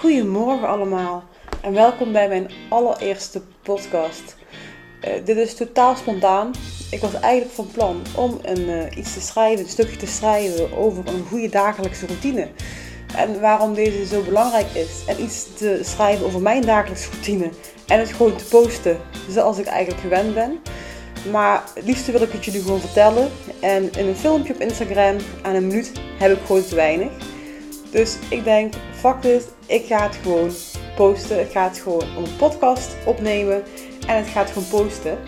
Goedemorgen allemaal en welkom bij mijn allereerste podcast. Uh, dit is totaal spontaan. Ik was eigenlijk van plan om een, uh, iets te schrijven, een stukje te schrijven over een goede dagelijkse routine. En waarom deze zo belangrijk is. En iets te schrijven over mijn dagelijkse routine. En het gewoon te posten zoals ik eigenlijk gewend ben. Maar het liefste wil ik het jullie gewoon vertellen. En in een filmpje op Instagram aan een minuut heb ik gewoon te weinig. Dus ik denk, fuck dit, ik ga het gewoon posten. Ik ga het gewoon een podcast opnemen en het gaat gewoon posten.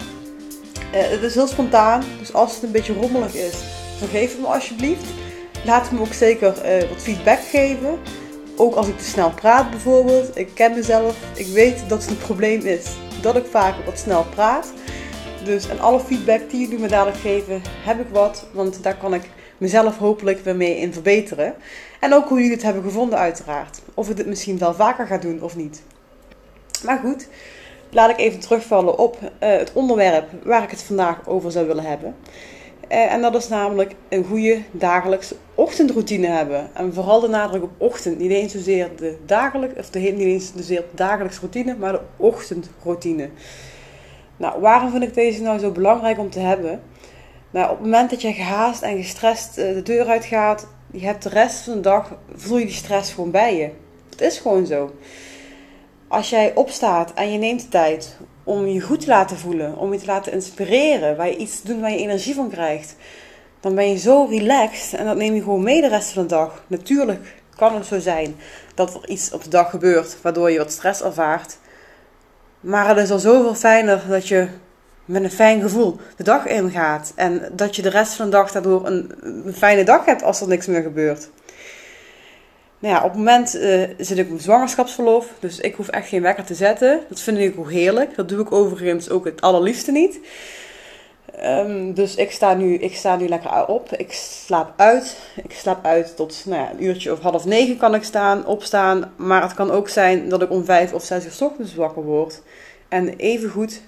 Uh, het is heel spontaan, dus als het een beetje rommelig is, vergeef het me alsjeblieft. Laat me ook zeker uh, wat feedback geven. Ook als ik te snel praat bijvoorbeeld. Ik ken mezelf. Ik weet dat het een probleem is dat ik vaak wat snel praat. Dus en alle feedback die jullie me dadelijk geven, heb ik wat. Want daar kan ik mezelf hopelijk weer mee in verbeteren. En ook hoe jullie het hebben gevonden uiteraard. Of ik het misschien wel vaker ga doen of niet. Maar goed, laat ik even terugvallen op uh, het onderwerp waar ik het vandaag over zou willen hebben. Uh, en dat is namelijk een goede dagelijkse ochtendroutine hebben. En vooral de nadruk op ochtend. Niet eens zozeer de dagelijks, of de, niet eens zozeer de dagelijkse routine, maar de ochtendroutine. Nou, waarom vind ik deze nou zo belangrijk om te hebben? Nou, op het moment dat je gehaast en gestrest uh, de deur uitgaat, je hebt de rest van de dag, voel je die stress gewoon bij je. Het is gewoon zo. Als jij opstaat en je neemt de tijd om je goed te laten voelen, om je te laten inspireren, waar je iets doet waar je energie van krijgt, dan ben je zo relaxed en dat neem je gewoon mee de rest van de dag. Natuurlijk kan het zo zijn dat er iets op de dag gebeurt waardoor je wat stress ervaart. Maar het is al zoveel fijner dat je met een fijn gevoel de dag ingaat. En dat je de rest van de dag daardoor een, fijne dag hebt als er niks meer gebeurt. Nou ja, op het moment uh, zit ik op zwangerschapsverlof, dus ik hoef echt geen wekker te zetten. Dat vind ik ook heerlijk. Dat doe ik overigens ook het allerliefste niet. Um, dus ik sta, nu, ik sta nu lekker op. Ik slaap uit. Ik slaap uit tot nou ja, een uurtje of half negen kan ik staan, opstaan. Maar het kan ook zijn dat ik om vijf of zes uur s ochtends wakker word. En even goed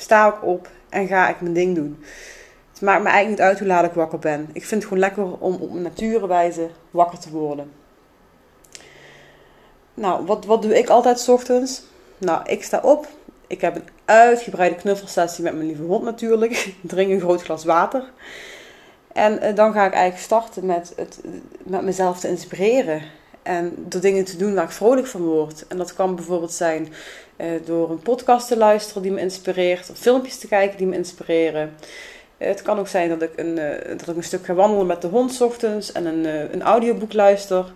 sta ik op en ga ik mijn ding doen. Het maakt me eigenlijk niet uit hoe laat ik wakker ben. Ik vind het gewoon lekker om op natuurwijze wakker te worden. Nou, wat, wat doe ik altijd s ochtends? Nou, ik sta op. Ik heb een uitgebreide knuffelsessie met mijn lieve hond natuurlijk. Drink een groot glas water. En eh, dan ga ik eigenlijk starten met, het, met mezelf te inspireren. En door dingen te doen waar ik vrolijk van word. En dat kan bijvoorbeeld zijn uh, door een podcast te luisteren die me inspireert. Of filmpjes te kijken die me inspireren. Uh, het kan ook zijn dat ik, een, uh, dat ik een stuk ga wandelen met de hond ochtends. En een, een audioboek luister.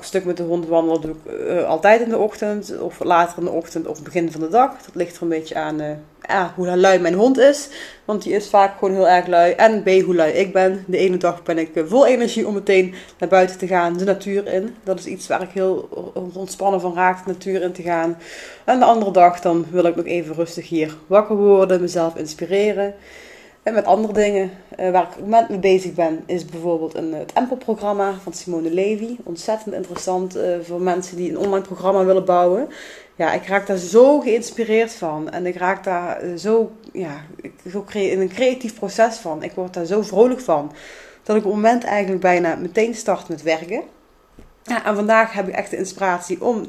Stuk met de hond wandelen doe ik altijd in de ochtend. Of later in de ochtend of begin van de dag. Dat ligt er een beetje aan A, hoe lui mijn hond is. Want die is vaak gewoon heel erg lui. En B, hoe lui ik ben. De ene dag ben ik vol energie om meteen naar buiten te gaan, de natuur in. Dat is iets waar ik heel ontspannen van raak, de natuur in te gaan. En de andere dag dan wil ik nog even rustig hier wakker worden, mezelf inspireren. En met andere dingen uh, waar ik op moment mee bezig ben, is bijvoorbeeld een, het Empel-programma van Simone Levy. Ontzettend interessant uh, voor mensen die een online programma willen bouwen ja, ik raak daar zo geïnspireerd van. En ik raak daar eh, zo, ja, zo in een creatief proces van. Ik word daar zo vrolijk van. Dat ik op het moment eigenlijk bijna meteen start met werken. Ja, en vandaag heb ik echt de inspiratie om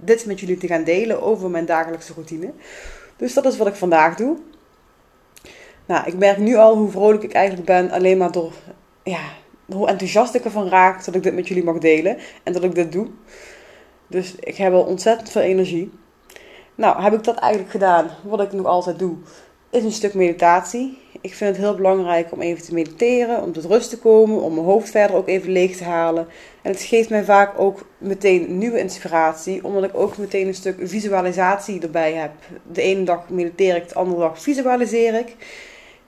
dit met jullie te gaan delen over mijn dagelijkse routine. Dus dat is wat ik vandaag doe. Nou, ik merk nu al hoe vrolijk ik eigenlijk ben. Alleen maar door, ja, hoe enthousiast ik ervan raak dat ik dit met jullie mag delen. En dat ik dit doe. Dus ik heb al ontzettend veel energie. Nou, heb ik dat eigenlijk gedaan. Wat ik nog altijd doe, is een stuk meditatie. Ik vind het heel belangrijk om even te mediteren, om tot rust te komen, om mijn hoofd verder ook even leeg te halen. En het geeft mij vaak ook meteen nieuwe inspiratie, omdat ik ook meteen een stuk visualisatie erbij heb. De ene dag mediteer ik, de andere dag visualiseer ik.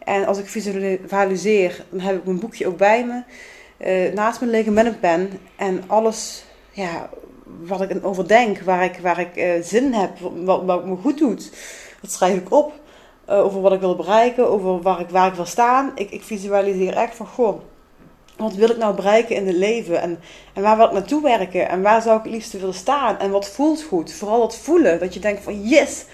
En als ik visualiseer, dan heb ik mijn boekje ook bij me. Uh, naast me liggen met een pen. En alles ja, wat ik over denk, waar ik, waar ik uh, zin heb, wat, wat me goed doet. Dat schrijf ik op. Uh, over wat ik wil bereiken, over waar ik, waar ik wil staan. Ik, ik visualiseer echt van, goh, wat wil ik nou bereiken in het leven? En, en waar wil ik naartoe werken? En waar zou ik het liefst willen staan? En wat voelt goed? Vooral dat voelen. Dat je denkt van, yes,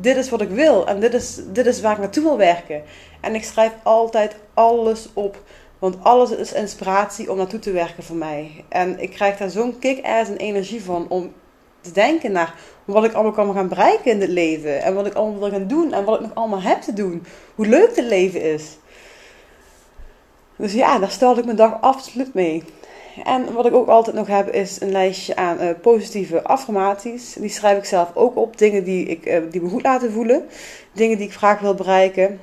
dit is wat ik wil. En dit is, dit is waar ik naartoe wil werken. En ik schrijf altijd alles op. Want alles is inspiratie om naartoe te werken voor mij. En ik krijg daar zo'n kick-ass en energie van om te denken naar wat ik allemaal kan gaan bereiken in het leven. En wat ik allemaal wil gaan doen. En wat ik nog allemaal heb te doen. Hoe leuk het leven is. Dus ja, daar stelde ik mijn dag absoluut mee. En wat ik ook altijd nog heb is een lijstje aan uh, positieve affirmaties. Die schrijf ik zelf ook op. Dingen die, ik, uh, die me goed laten voelen. Dingen die ik graag wil bereiken.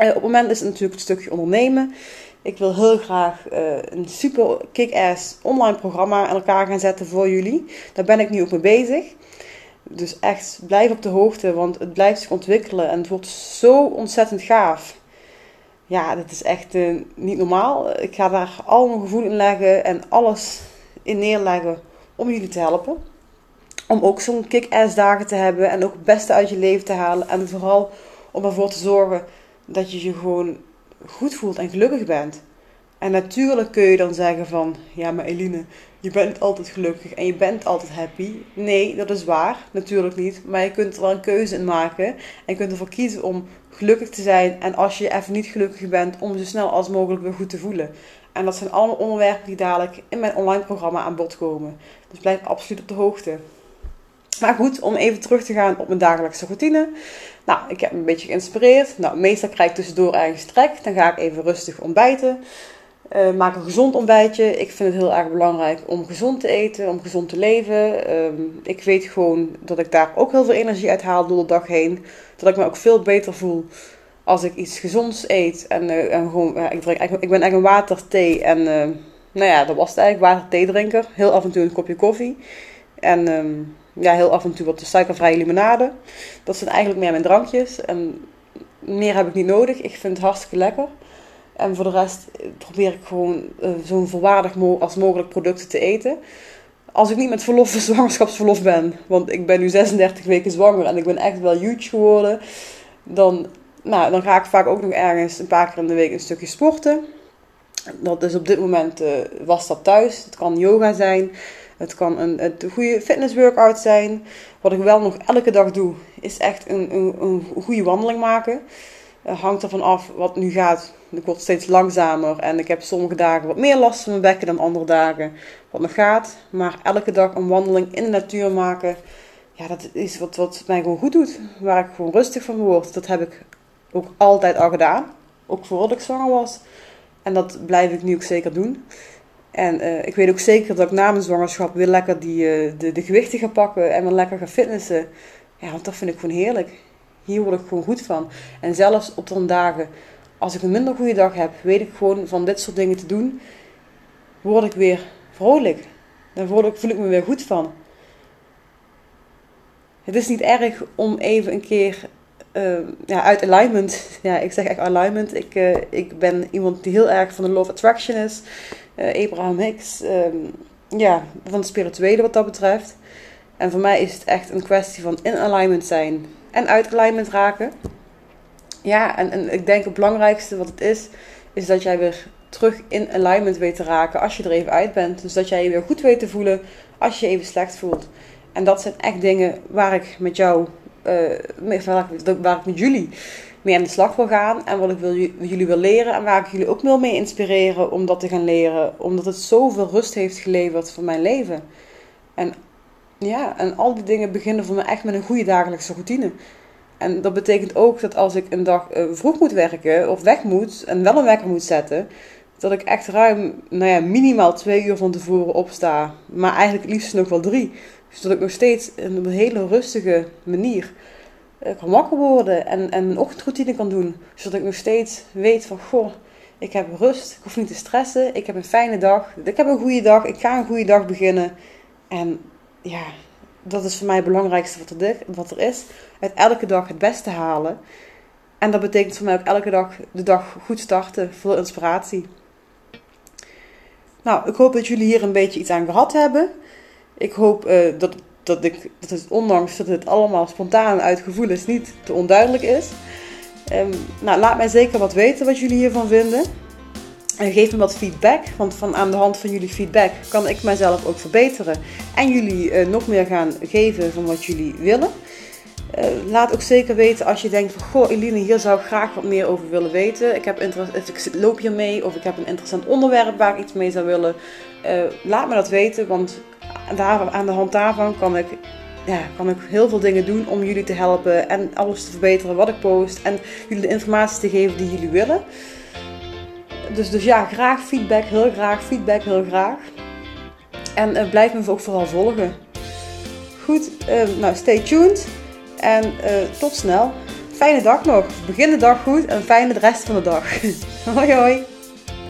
Uh, op het moment is het natuurlijk het stukje ondernemen. Ik wil heel graag een super kick-ass online programma aan elkaar gaan zetten voor jullie. Daar ben ik nu ook mee bezig. Dus echt, blijf op de hoogte, want het blijft zich ontwikkelen en het wordt zo ontzettend gaaf ja, dat is echt uh, niet normaal. Ik ga daar al mijn gevoel in leggen en alles in neerleggen om jullie te helpen. Om ook zo'n kick-ass dagen te hebben en ook het beste uit je leven te halen. En vooral om ervoor te zorgen dat je je gewoon goed voelt en gelukkig bent. En natuurlijk kun je dan zeggen van, ja maar Eline, je bent altijd gelukkig en je bent altijd happy. Nee, dat is waar, natuurlijk niet. Maar je kunt er wel een keuze in maken en je kunt ervoor kiezen om gelukkig te zijn. En als je even niet gelukkig bent, om zo snel als mogelijk weer goed te voelen. En dat zijn allemaal onderwerpen die dadelijk in mijn online programma aan bod komen. Dus blijf absoluut op de hoogte. Maar goed, om even terug te gaan op mijn dagelijkse routine. Nou, ik heb me een beetje geïnspireerd. Nou, meestal krijg ik tussendoor ergens trek. Dan ga ik even rustig ontbijten. Uh, maak een gezond ontbijtje. Ik vind het heel erg belangrijk om gezond te eten, om gezond te leven. Ehm, ik weet gewoon dat ik daar ook heel veel energie uit haal door de dag heen. Dat ik me ook veel beter voel als ik iets gezonds eet. En, uh, en gewoon, ik, drink, ik ben echt een water, thee en uh, nou ja, dat was het eigenlijk. Water, thee drinker. Heel af en toe een kopje koffie. En ehm, ja, heel af en toe wat suikervrije limonade. Dat zijn eigenlijk meer mijn drankjes. En meer heb ik niet nodig. Ik vind het hartstikke lekker. En voor de rest probeer ik gewoon uh, zo'n volwaardig als mogelijk producten te eten. Als ik niet met verlof, zwangerschapsverlof ben, want ik ben nu 36 weken zwanger en ik ben echt wel huge geworden, dan, nou, dan ga ik vaak ook nog ergens een paar keer in de week een stukje sporten. Dat is op dit moment, uh, was dat thuis. Het kan yoga zijn, het kan een, een goede fitness workout zijn. Wat ik wel nog elke dag doe, is echt een, een, een goede wandeling maken. Het hangt ervan af wat nu gaat. Ik word steeds langzamer en ik heb sommige dagen wat meer last van mijn bekken dan andere dagen wat nog gaat. Maar elke dag een wandeling in de natuur maken, ja, dat is wat, wat mij gewoon goed doet. Waar ik gewoon rustig van word. Dat heb ik ook altijd al gedaan. Ook voordat ik zwanger was. En dat blijf ik nu ook zeker doen. En uh, ik weet ook zeker dat ik na mijn zwangerschap weer lekker die, uh, de, de gewichten ga pakken en weer lekker ga fitnessen. Ja, want dat vind ik gewoon heerlijk. Hier word ik gewoon goed van. En zelfs op de dagen, als ik een minder goede dag heb, weet ik gewoon van dit soort dingen te doen, word ik weer vrolijk. Dan voel ik, voel ik me weer goed van. Het is niet erg om even een keer uh, ja, uit alignment. Ja, ik zeg echt alignment. Ik, uh, ik ben iemand die heel erg van de of Attraction is. Uh, Abraham Hicks. Um, ja, van de spirituele wat dat betreft. En voor mij is het echt een kwestie van in alignment zijn en uit alignment raken. Ja, en, en ik denk het belangrijkste wat het is, is dat jij weer terug in alignment weet te raken als je er even uit bent. Dus dat jij je weer goed weet te voelen als je je even slecht voelt. En dat zijn echt dingen waar ik met jou, uh, waar, ik, waar ik met jullie mee aan de slag wil gaan. En wat ik wil, jullie wil leren. En waar ik jullie ook wil mee inspireren om dat te gaan leren. Omdat het zoveel rust heeft geleverd voor mijn leven. En ja, en al die dingen beginnen voor me echt met een goede dagelijkse routine. En dat betekent ook dat als ik een dag uh, vroeg moet werken of weg moet en wel een wekker moet zetten, dat ik echt ruim, nou ja, minimaal twee uur van tevoren opsta. Maar eigenlijk liefst nog wel drie. Dus dat ik nog steeds op een hele rustige manier uh, kan wakker worden en, en een ochtendroutine kan doen. Zodat ik nog steeds weet van, goh, ik heb rust, ik hoef niet te stressen, ik heb een fijne dag, ik heb een goede dag, ik ga een goede dag beginnen. En ja, dat is voor mij het belangrijkste wat er, wat er is. Uit elke dag het beste halen. En dat betekent voor mij ook elke dag de dag goed starten, vol inspiratie. Nou, ik hoop dat jullie hier een beetje iets aan gehad hebben. Ik hoop uh, dat, dat, ik, dat het, ondanks dat het allemaal spontaan uit gevoelens niet te onduidelijk is. Um, nou, laat mij zeker wat weten wat jullie hiervan vinden. En geef me wat feedback, want van aan de hand van jullie feedback kan ik mezelf ook verbeteren. En jullie uh, nog meer gaan geven van wat jullie willen. Uh, laat ook zeker weten als je denkt van, goh Eline, hier zou ik graag wat meer over willen weten. Ik, heb ik loop hier mee of ik heb een interessant onderwerp waar ik iets mee zou willen. Uh, laat me dat weten, want daar, aan de hand daarvan kan ik, ja, kan ik heel veel dingen doen om jullie te helpen en alles te verbeteren wat ik post en jullie de informatie te geven die jullie willen. Dus, dus ja, graag feedback, heel graag feedback, heel graag. En uh, blijf me ook vooral volgen. Goed, uh, nou stay tuned en uh, tot snel. Fijne dag nog. Begin de dag goed en fijne de rest van de dag. hoi hoi.